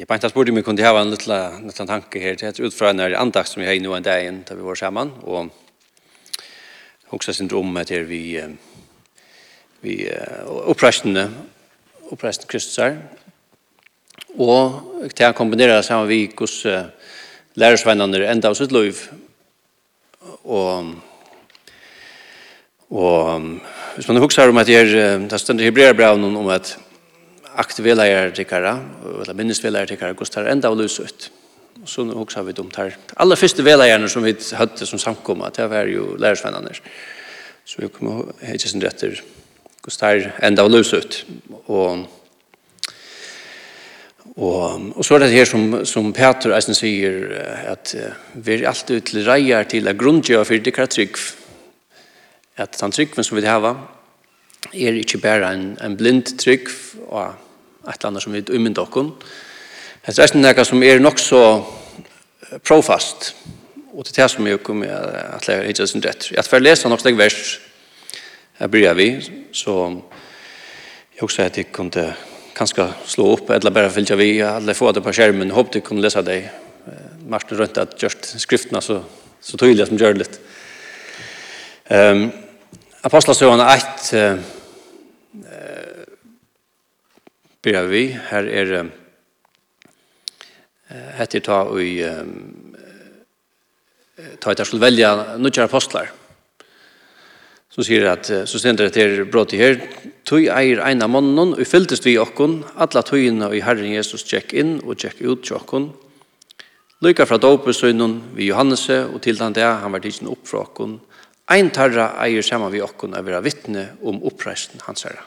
Jeg bare ikke spurte om vi kunne ha en liten, liten tanke her. til er ut fra en andakt som vi har nå en dag inn da vi var sammen. Og også sin om at her vi, vi opprestene, oppresten Kristus her. Og til å kombinere sammen vi hos lærersvennene enda av sitt liv. Og Og hvis man husker om at det er, det stender i Hebreerbravnen om at aktuella tikkara, eller minnesvelager tikkara, gos tar enda og lyse ut. Og så nu også har vi dumt her. Alla første velagerne som vi hadde som samkomma, det var jo lærersvennerne. Så vi kommer og sin retter, gos tar enda og ut. Og Og, og så er det her som, som Peter Eisen sier, at vi er alltid til reier til at grunngjøre for det trygg. At den tryggven som vi har, er ikke bare en, en blind trygg og et eller annet som vi umynd okken. Det er nesten noe som er nok så profast, og til det som jeg kommer at jeg hittar sin rett. Jeg får lese nok slik vers jeg bryr vi, så jeg også at jeg kunne kanskje slå opp, eller bare fylte vi, eller få det på skjermen, håper jeg kunne lese det. Martin Rønta at gjort skriftene så, så tydelig som gjør det litt. Um, Apostlastøvende 1 eh, byrjar vi. Her er hette ta i ta etter skulle velja nødgjør apostlar. Så sier at, så stender det til brått i her, Tøy eier eina mannen, og fylltest vi okkon, alla togene i Herren Jesus tjekk inn og tjekk ut til okkon. Lykka fra dopesøgnen vi Johannese, og til den der han var tidsen opp fra okkon, Ein tarra eier saman vi okkun av vera vittne om oppreisten hans herra.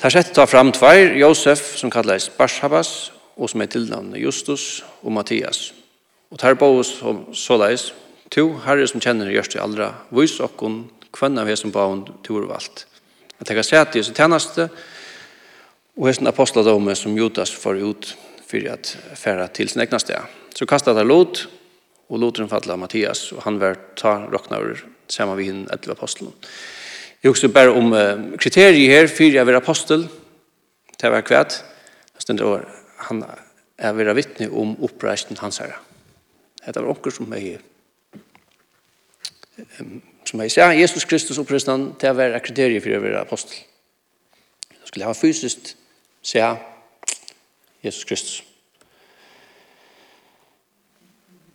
Tar sett ta fram tvær, Josef, som kallais Barshabas, og som er tilnavnet Justus og Mattias. Og tar på oss som såleis, to herre som kjenner gjørst i allra, vis okkun, kvann av hesen baun, to urvalt. Jeg tenker seg i tjeneste, og hesen apostladome som Judas får ut, fyrir at færa til sin egna sted. Så kastet han lot, og låter den av Mattias, og han var ta råknaver sammen med henne etter apostelen. Jeg husker bare om uh, kriterier her, for jeg var apostel, det var kvæt, det han er vera vittne om oppreisten hans herre. Det var okker som jeg um, som jeg sier, Jesus Kristus oppreisten til det var kriterier for jeg var apostel. Jeg skulle ha fysisk sier Jesus Kristus.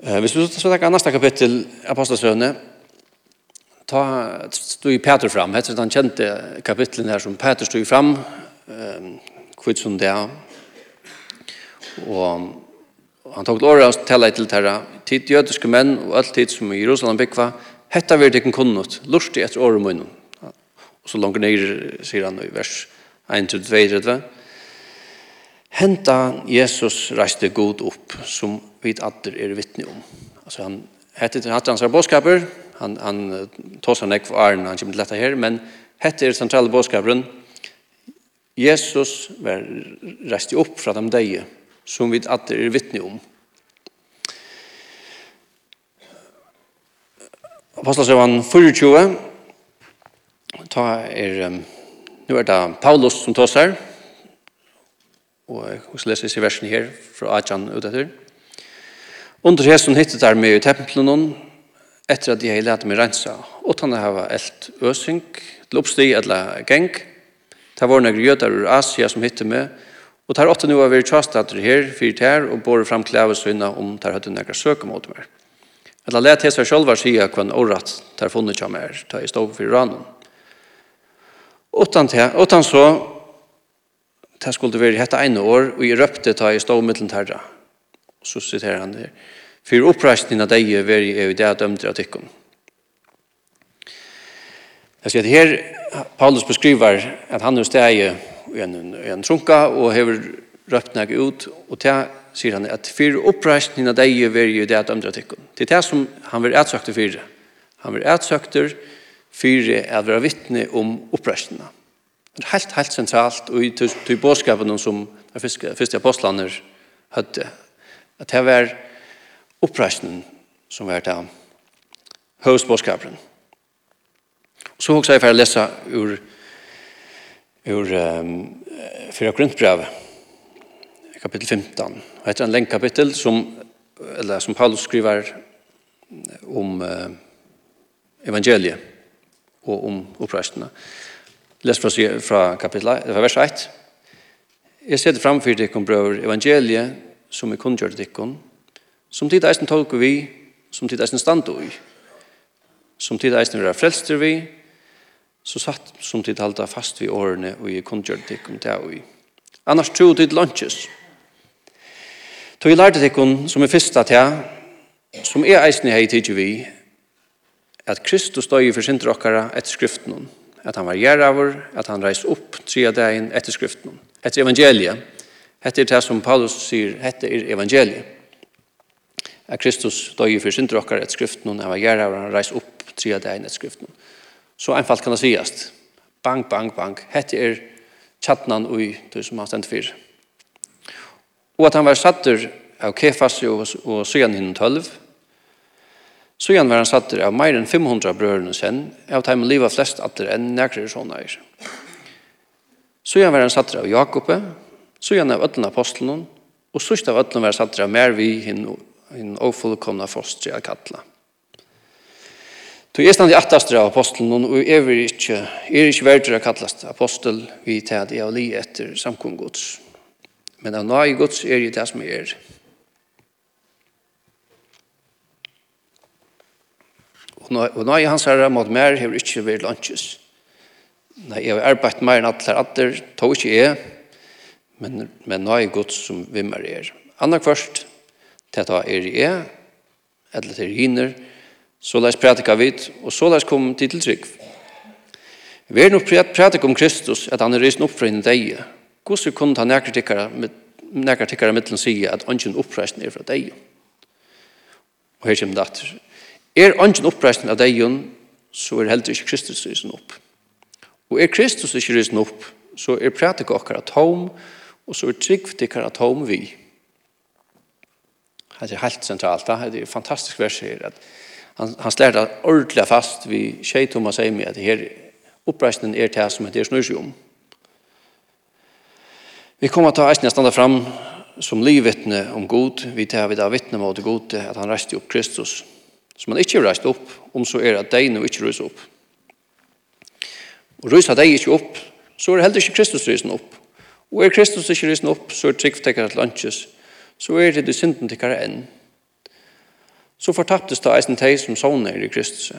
Hvis vi så tar neste kapittel, Apostelsøvne, ta stod i Peter fram. Hette den kjente kapitlen her som Peter stod fram, kvitt som det. Og han tok året og tella til terra, tid jødiske menn og alt tid som i Jerusalem bygva, hetta vil ikke kunnot, lursti etter året munnen. Og så langt ned sier han i vers 1-2-3, Henta Jesus reiste god opp, som vi atter er vittne om. Altså han hette til hatt hans bådskaper, han, han tås han ikke for æren, han kommer til dette her, men hette er sentrale bådskaperen, Jesus var reiste opp fra dem deg, som vi atter er vittne om. Apostelsøvann 24, ta er, nu er det Paulus som tås her, Og jeg skal lese i versen her fra Adjan ut etter. Under hesten hittet der med i tempelen etter at de har lært meg rensa. Og han har elt øsing til oppstig eller geng. Det var noen jøder ur Asia som hittet meg. Og det tar åtte nå har vært kjastater her, fyrt her, og bor fram klæves øyne om der hadde noen søk mot meg. Eller let hesa hva en året det har funnet seg mer, da jeg stod for ranum. Utan, te, så det skulle være hette ene år, og jeg røpte ta i stå mittelen terra. Så siterer han her. For oppreisningen av deg er jo det jeg dømte av tikkene. Jeg sier at her, Paulus beskriver at han er steg i en, en trunka og hever røpt nek ut, og til sier han at for oppreisningen av deg er jo det at dømte av tikkene. Det er det som han vil etsøkte for. Han vil etsøkte for å være vittne om oppreisningen av Det er helt, helt sentralt i til bådskapen som de første apostlene hadde. At det var oppreisningen som var det høvdsbådskapen. Så også jeg får lese ur, ur um, fyra grunnbrev, kapittel 15. Det er en lengt kapittel som, eller, som Paulus skriver om uh, evangeliet og om oppreisningen. Les fra, fra kapitla, fra vers 1. Jeg setter framfyr dere, brøver evangeliet som er kundgjør dere, som tid eisen tolker vi, som tid eisen stand i, som tid eisen vera frelster vi, så satt som tid halda fast vi årene og i kundgjør dikken til i. Annars tro tid lunches. Tog jeg lærte dere som er fyrsta til, som er eisen i hei tid vi, at Kristus døy for sin okkara etter skriften at han var gjerraver, at han reist opp tria dagen etter skriften, etter evangeliet. Hette er det som Paulus sier, hette er evangeliet. At Kristus døg for synder okkar etter skriften, han var gjerraver, han reist opp tria dagen etter skriften. Så einfalt kan det sies. Bang, bang, bang. Hette er tjattnan ui, du som han stendt fyr. Og at han var satter av Kefas og, og Søjan hinnen tølv, Så igjen var han satt av mer enn 500 brødrene sen, av dem livet flest atter enn nærkere sånne er. Så igjen var han satt av Jakob, så igjen av ødlen apostelen, og sørst av ødlen var satt av mer vi hinn og ofullkomna fostri av kattla. Så er stand i attastre av apostelen, og er ikke, er ikke verdt å kattlast apostel vi tar det av li etter samkomgods. Men av nage gods er det det som er. Og nå er hans herre mot mer har ikke vært lunches. Nei, jeg har arbeidt mer enn alle andre, tog ikke jeg, men, men nå er godt som vimmer er. Anna først, til at er jeg, eller til hinner, så la lær prædika vidt, og så la oss komme til til trygg. Vi er nå prædik om Kristus, at han er risen opp fra henne deg. Hvordan kunne han nekker tikkere, med til å si at ønsken oppreisen er fra deg? Og her kommer det atter. Er ønsken oppreisning av deg, så er heller ikke Kristus rysen opp. Og er Kristus ikke rysen opp, så er prætik okkar at og så er trygg for dikkar at hom vi. Det er helt sentralt, det er fantastisk vers her, at han, han slær det ordentlig fast vi tjei Thomas Eimi, at her oppreisningen er til som det snur om. Vi kommer til eisen standa fram som livvittne om god, vi tar vi da vittne mot god, at han reiste opp Kristus, som man ikke reist opp, om så er at de nå ikke røys opp. Og røys har de ikke opp, så er heller ikke Kristus røysen opp. Og er Kristus ikke røysen opp, så er trygg tekkere til lunches, så er det de synden tekkere enn. Så fortaptes da eisen teg som sånne i Kristus.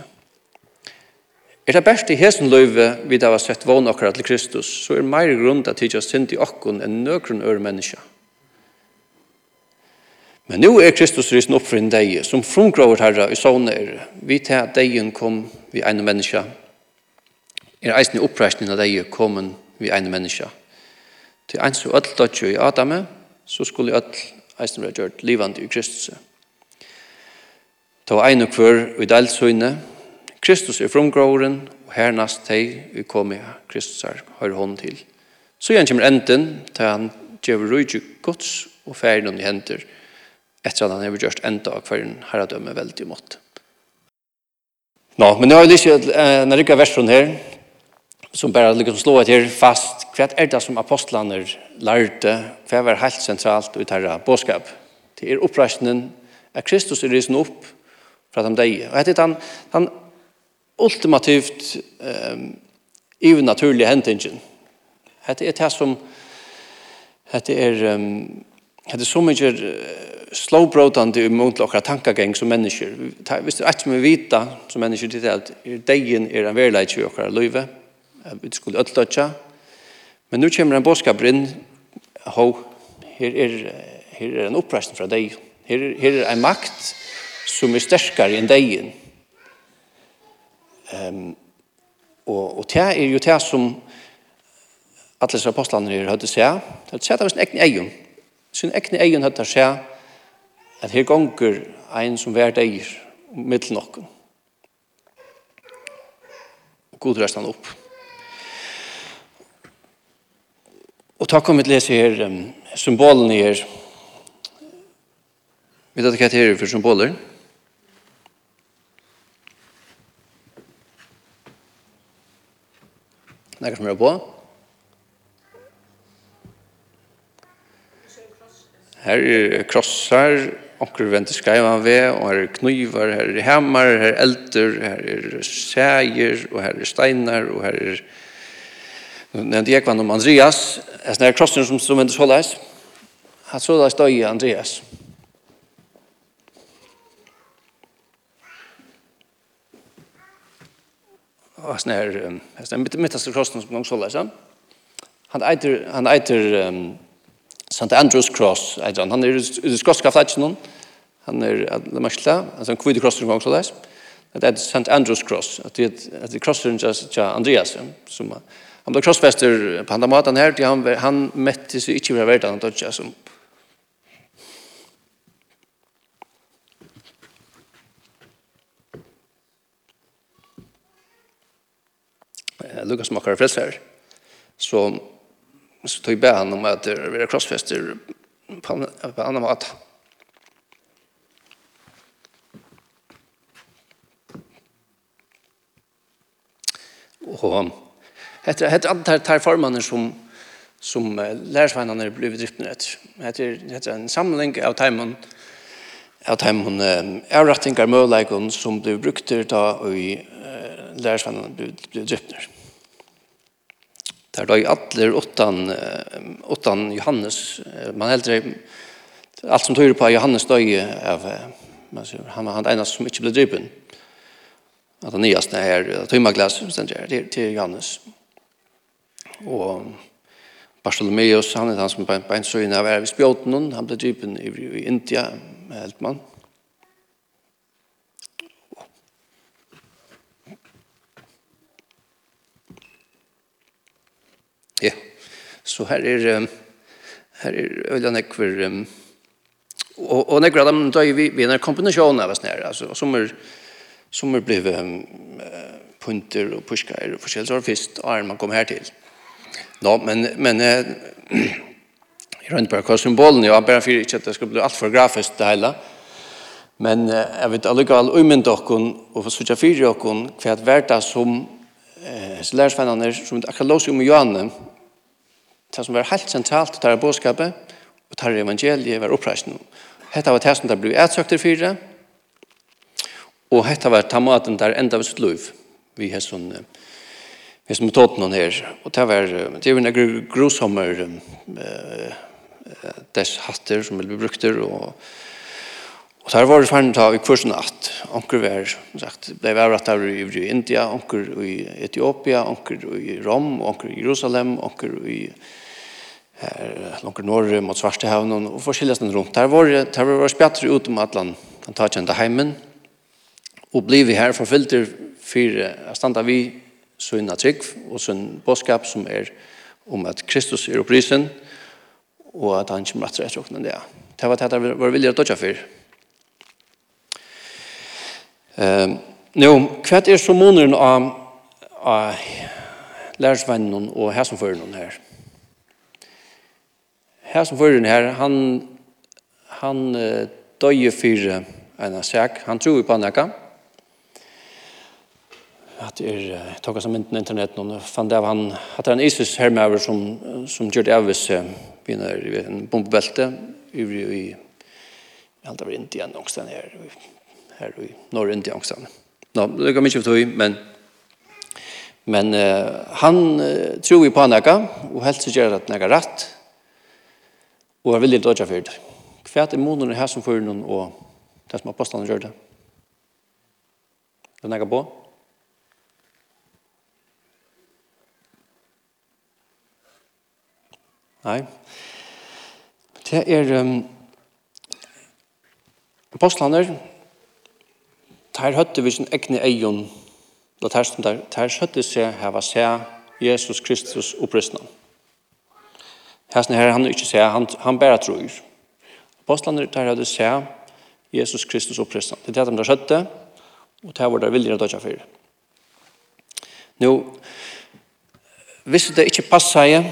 Er det best i hesen løyve vi da har sett vågne akkurat til Kristus, så er mer grunn til at tidsa synd i akkon enn nøkron øre mennesker. Men nu er Kristus rysen opp for en deg, som frumgråver herre i sånne er. Vi til at degen kom vi ene menneske. Er eisen i oppreisningen av deg kom vi ene menneske. Til en så ødel dødt i Adame, så skulle ødel eisen være gjort livende i Kristus. Ta en og hver i delsøyne, Kristus er frumgråveren, og hernast deg vi kommer Kristus her, høyre hånd til. Så igjen kommer enden, til han gjør rydde gods og ferden i henter etter at han har gjort enda av hver herredømme veldig mått. Nå, men nå har jeg lyst til en rikka versjon her, som bare liksom slå et her fast, hva er det som apostlene lærte, hva er helt sentralt ut her båskap? Det er oppreisningen, at Kristus er risen opp fra de deg. Og dette er den, den ultimativt um, even unaturlige hendingen. Dette er det som, dette er, um, dette er så mye slowbrotande i mot til okra tankagang som mennesker. Hvis det er som vi vita som människor til det, at degen er en verleik i okra løyve, vi skulle ødløtja, men nu kommer en bådskap in. ho, her er, her er en oppreisning fra deg, her, her er en makt som er sterkare enn degen. Um, og, og det er jo det som alle apostlene her høyde seg, det er det som egen egen, sin egen egen høyde seg, at her gonger ein som vær deir mitt nokken. Og god rest han opp. Og takk om vi leser her um, symbolen her. Vet du hva det er for symboler? Nekker som er på? Her er krossar, onkur venter skreiva ved, og her er knivar, her er hemmar, her er eldur, her er sæger, og her er steinar, og her er nevnte jeg om Andreas, jeg snær krossen som som venter såleis, at da døy Andreas. Og jeg snær, jeg snær mitt, mittast krossen som gong såleis, han eiter, han eiter, um, St. Andrews Cross, han. Han er i det skotska flagget noen. Han er det mørkla, altså en kvidig cross omgang så leis. Det er St. Andrews Cross, at det er crosseren til Andreas, som han ble crossfester på andre måten her, han, han mette seg ikke med verden, han dødja som Lukas Makar Frelser, som så tog jag han om att det var krossfester på annan mat. Och heter heter antar tar formannen som som lärsvännerna blivit driften rätt. Heter heter en samling av timon av timon avrättningar möjligheten som blev brukt där i lärsvännerna blev driften. Der då i alla utan utan Johannes man heldre alt som tøyre på Johannes döje av man ser han han ena som inte blev driven att den nyaste här tøyma glas sen till til Johannes. Og Bartholomeus, han er han som på en av er av spjåten han ble drypen i i India helt man Så her er, her er øyla nekver, um, og, og nekver av dem døy vi, vi er en kombinasjon av oss nere, altså, som er, som er blivet um, punter og puskar og forskjellig, så var det er man kom her til. Nå, men, men uh, jeg rønner bare hva symbolen er, bare for ikke at det skal bli alt for grafisk det hele, men uh, jeg vet allikevel umynd dere, og for sutja fyrir dere, hva er det som eh, lærersvennene, som akkurat låser om Johanne, det som var helt sentralt tar budskapet og tar evangeliet var oppreisen. Hetta var det som det ble etsøkter fire, og hetta var tamaten der enda ved sitt liv. Vi har sånn vi som tått noen her, og det var det var en grusommer eh, dess hatter som ble brukter, og Og der var det fann ta i kursen at onker var, sagt, ble vært av i India, onker i Etiopia, onker i Rom, onker i Jerusalem, onker i her langt norr mot Svartehavn og forskjellige steder rundt. Der var det var, var spjatter ut om at han tar kjent heimen, og blir vi her forfylter for å standa vi sønne trygg og sønne bådskap som er om at Kristus er opprisen og at han kommer etter etter åkne det. Det var det jeg var vilje å dødja for. Um, Nå, hva er så måneden av, av lærersvennen og hæsomføren her? Her som fører her, han, han uh, døye for en sak. Han tror på nekka. At er, jeg tok som mynden internett nå, fann det av han, at det er en isis hermøver som, som gjør det av hvis uh, begynner i en bombebelte i, i, i alt av Indien, og ångsten her, her i Norr-Indien, ångsten. Nå, det kan mye for tog, men men uh, han uh, tror vi på han nekka, og helst så gjør at han nekka rett, og er villig til å gjøre for det. Hva er månene her som fører noen og det som apostlene gjør det? Er det nægget på? Nei. Det er um, apostlene tar høtte vi sin egne egen og tar høtte seg hava seg Jesus Kristus opprystnene. Hesten her han ikke ser, han, han bare tror. Apostlander tar hadde ser Jesus Kristus oppristan. Det er det de der skjøtte, og det er hvor det er vilje å dødja for. Nå, hvis det ikke passer seg,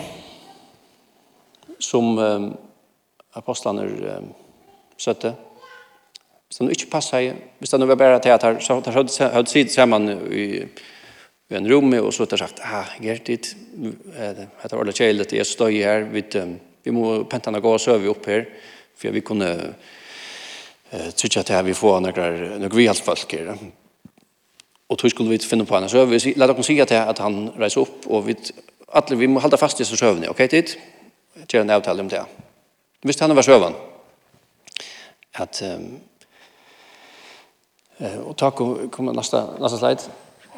som um, apostlander um, søtte, hvis det ikke passer jeg, hvis det nå var bare teater, så hadde sidet sammen i, i vi en rumme och så har sagt ah gertit det heter alla kjelet det står ju här vid vi må pentarna gå så över upp här för vi kunde eh tycka att vi får några några vi folk här och tror skulle vi finna på en så vi låt oss se att han reser upp och vi alla vi måste hålla fast i så sövne okej dit gör en avtal om det visst han var sövan att eh och tack kommer nästa nästa slide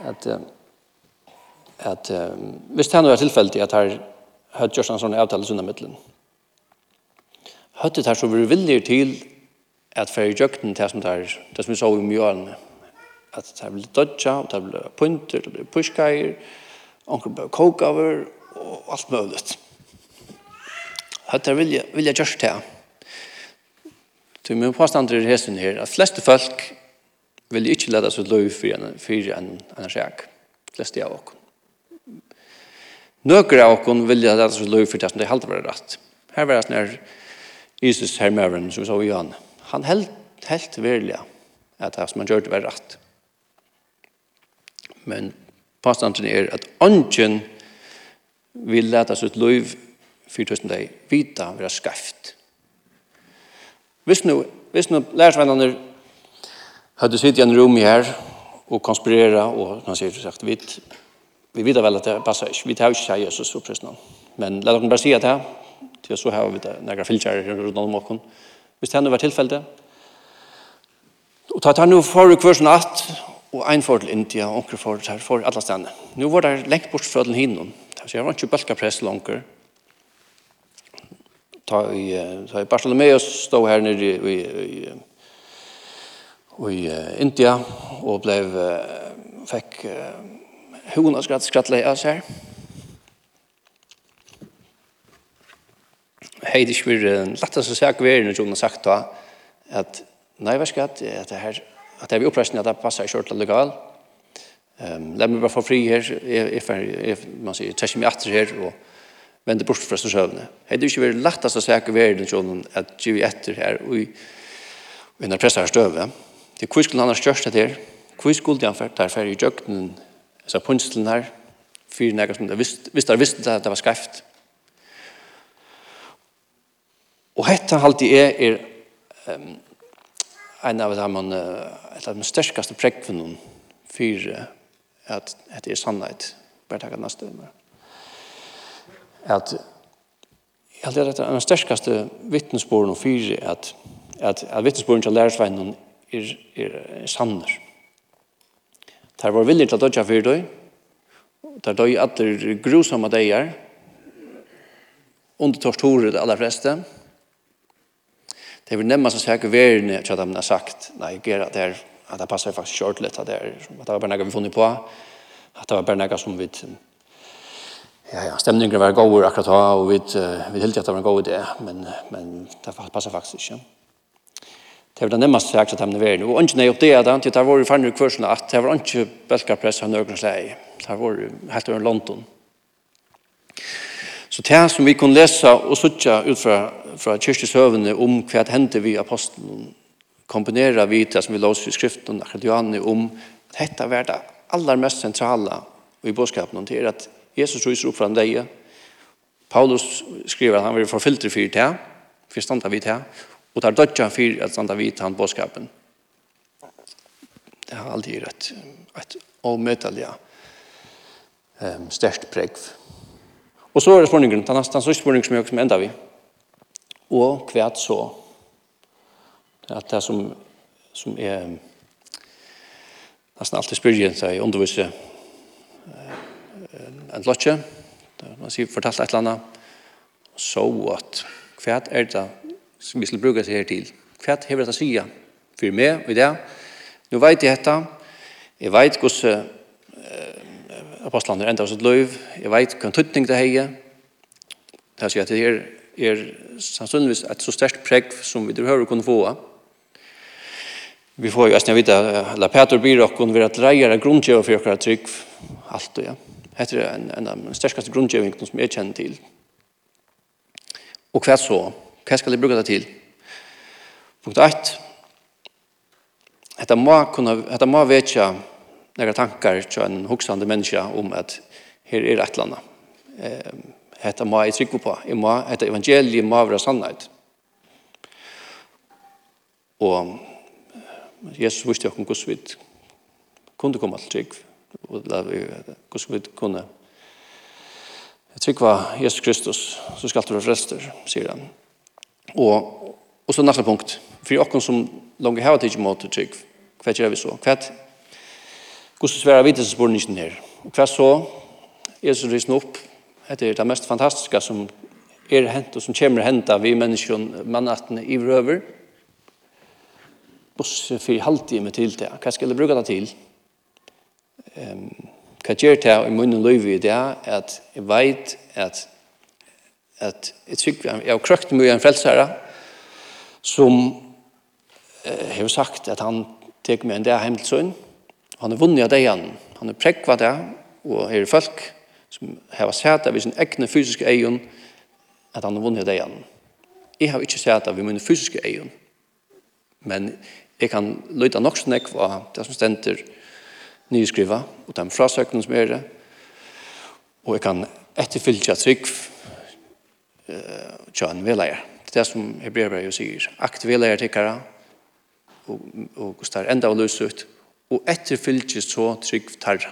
att at um, hvis det er tilfeldig at her hadde gjort en sånn avtale sunn av middelen. Høyt det her så vi viljer til at for i jøkten til som det det som vi så i mjøren, at det blir dodja, det ble punter, det ble pushkeier, onker ble kokaver, og alt mulig. Høyt her vilja, vilja gjørs til. Så min påstand er hesten her, at fleste folk vil ikke lade seg løy for en, for en, en skjæk. Fleste av oss. Nøkker av okken vilja det som løy for det som det halte var rett. Her var det sånn her Jesus hermøveren som vi så i Johan. Han helt, helt virlig at det som han gjør det var rett. Men påstanden er at ånden vil leta sitt løy for tusen deg vita være skreft. Hvis nå, hvis nå lærersvennerne hadde sittet i en rom her og konspirera og han sier sagt vidt Vi vet vel at det passer ikke. Vi tar ikke seg Jesus for kristne. Men la dere bare si at det til så har vi det några filter runt om och visst han var tillfälle och ta tar nu för kurs natt och en för till India och onkel för här för alla ställen nu var det längt bort från hinnon så jag var inte bulka press långt ta i ta i Bartolomeus stod här nere i i i India och blev fick hona skratt skrattle av seg. Hei, det er ikke blir lettast å seg er, når Jonas sagt da, at nei, vær skatt, at det her, at det er vi oppresten, at det passer ikke ordentlig legal. Um, la meg bare få fri her, jeg, jeg, jeg, man sier, tæsje meg atter her, og vende bort fra søvne. Hei, det er ikke vært lettast å seg ved når Jonas at vi etter her, og vi har presset her støve. Det er hva skulle han ha størst etter her? Hvor skulle han der færre i døgnen altså punstelen her, fyrir nekka som det visste er visste at det var skreft. Og hette han alltid er, er um, en av dem, et av de størskaste prekvinnen fyrir at det er sannhet, bare takk at neste med. At jeg halti er et av de størskaste vittnesborene fyrir at, at, at vittnesborene til lærersveinen er, er, er sanner. Der var villig til å dødja fyrir døy. Der døy atter grusomme døyer. Under torturer det aller fleste. Det vil nemmast å sikker verden til at de har sagt, nei, gera det er at det passer faktisk kjørt litt, at det, er, at det var bare noe vi funnet på, at det var bare noe som vi Ja, ja, stemningen var god akkurat da, og vi, vi hilt at det var en god idé, men, men det passer faktisk ikke. Ja. Det var det nemmast sagt at de var nu. Og ikke nøy opp det, det var jo fannet kursen at det var ikke belkapress av nøyre seg. Det var helt over London. Så det som vi kunne lese og suttje ut fra, fra kyrkjeshøvene om hva hendte vi apostelen, kombinere vi det som vi låser i skriften, akkurat om at dette var det aller mest sentrale i bådskapen om det er at Jesus ryser opp fra en deg. Paulus skriver at han få forfilter for det, for standa vi det, Og tar dødja for at standa vidt han bådskapen. Det har alltid vært et avmøtelig um, størst pregv. Og så er det spørningen, den nesten sørste spørningen som jeg som enda vi. Og hva så? At det som, som er nesten alltid spyrjen seg i undervise en lotje, man sier fortalt et eller annet, så at hva er det som vi skal bruke seg her til. Hva er det å si for meg og det? Nå vet jeg dette. Jeg vet hvordan uh, apostlene er enda av sitt liv. Jeg vet hva tøtning det er. Det er at det er, er sannsynligvis et så størst pregg som vi behøver å kunne få. Vi får jo ju äsna at la Peter blir och hon vill att rejära grundgeva för våra trygg allt ja. Heter en en av de största grundgevningarna som jag känner till. Och Hva så Hva skal jeg bruke det til? Punkt 1. Hetta må, kunne, hetta må vetja några tankar til en hoksande menneske om at her er et eller annet. hetta må jeg trykke på. Jeg må, hetta evangeliet må være sannhet. Og Jesus visste jo hvordan vi kunne komme til trygg. Hvordan vi kunne trygg var Jesus Kristus, så skal du være frelster, sier han. Og, og så neste punkt. For dere som långt har tagit emot trygg. hva gjør vi så? Vad Hvordan svärar vid det spårningen här. Och vad så? Jesus rysen opp. Det er det mest fantastiske som er hent og som kommer hent av vi mennesker mannattene i røver. Og över. Buss halvtid med til det. Hva skal jeg bruke det til? Um, hva gjør det i munnen løyve i det, at jeg vet at at jeg tykker, jeg har krøkt mye en frelsere, som eh, har sagt at han tek med en dag hjem til sønn, han er vunnet av det han, han er prekva det, og her er folk som har sett det ved sin egne fysiske egen, at han har vunnet av det han. Jeg har ikke sett det ved min fysiske egen, men jeg kan løyta nok så nekv det som stender nyskriva, og de frasøkene som er det, og jeg kan etterfylge trygg tja en velager. Det er det som Hebreabrevet sier. Akt velager tikkara, og, og gustar enda og løs ut, og etter så trygg tarra.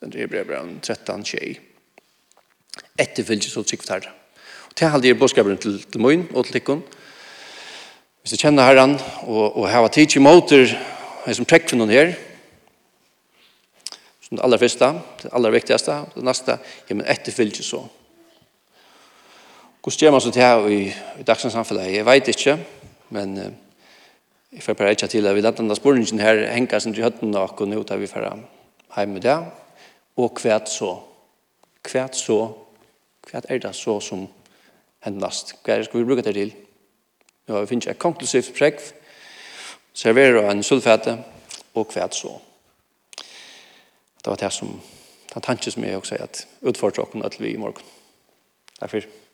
Det er Hebreabrevet 13, 21. Etter så trygg tarra. Og det halde er bådskapen til, til Moin og til Tikkun. Hvis du kjenner herran, og, og hava tid i måter, jeg som trekker noen her, som det aller første, det aller viktigste, det neste, ja, men etter så. Hvordan gjør man så til her i, i dagsens samfunnet? Jeg vet ikke, men uh, jeg får bare ikke til at vi lette denne spørningen her henger som til høtten nok, og nå tar vi fra hjemme med det. Og hva så? Hva så? Hva er det så som hendast? Hva er det skal vi bruke det til? Nå har vi finnet et konklusivt prekv, serverer en sulfete, og hva så? Det var det som, den tanken som jeg også sier at utfordrer dere alle vi i morgen. Takk for det.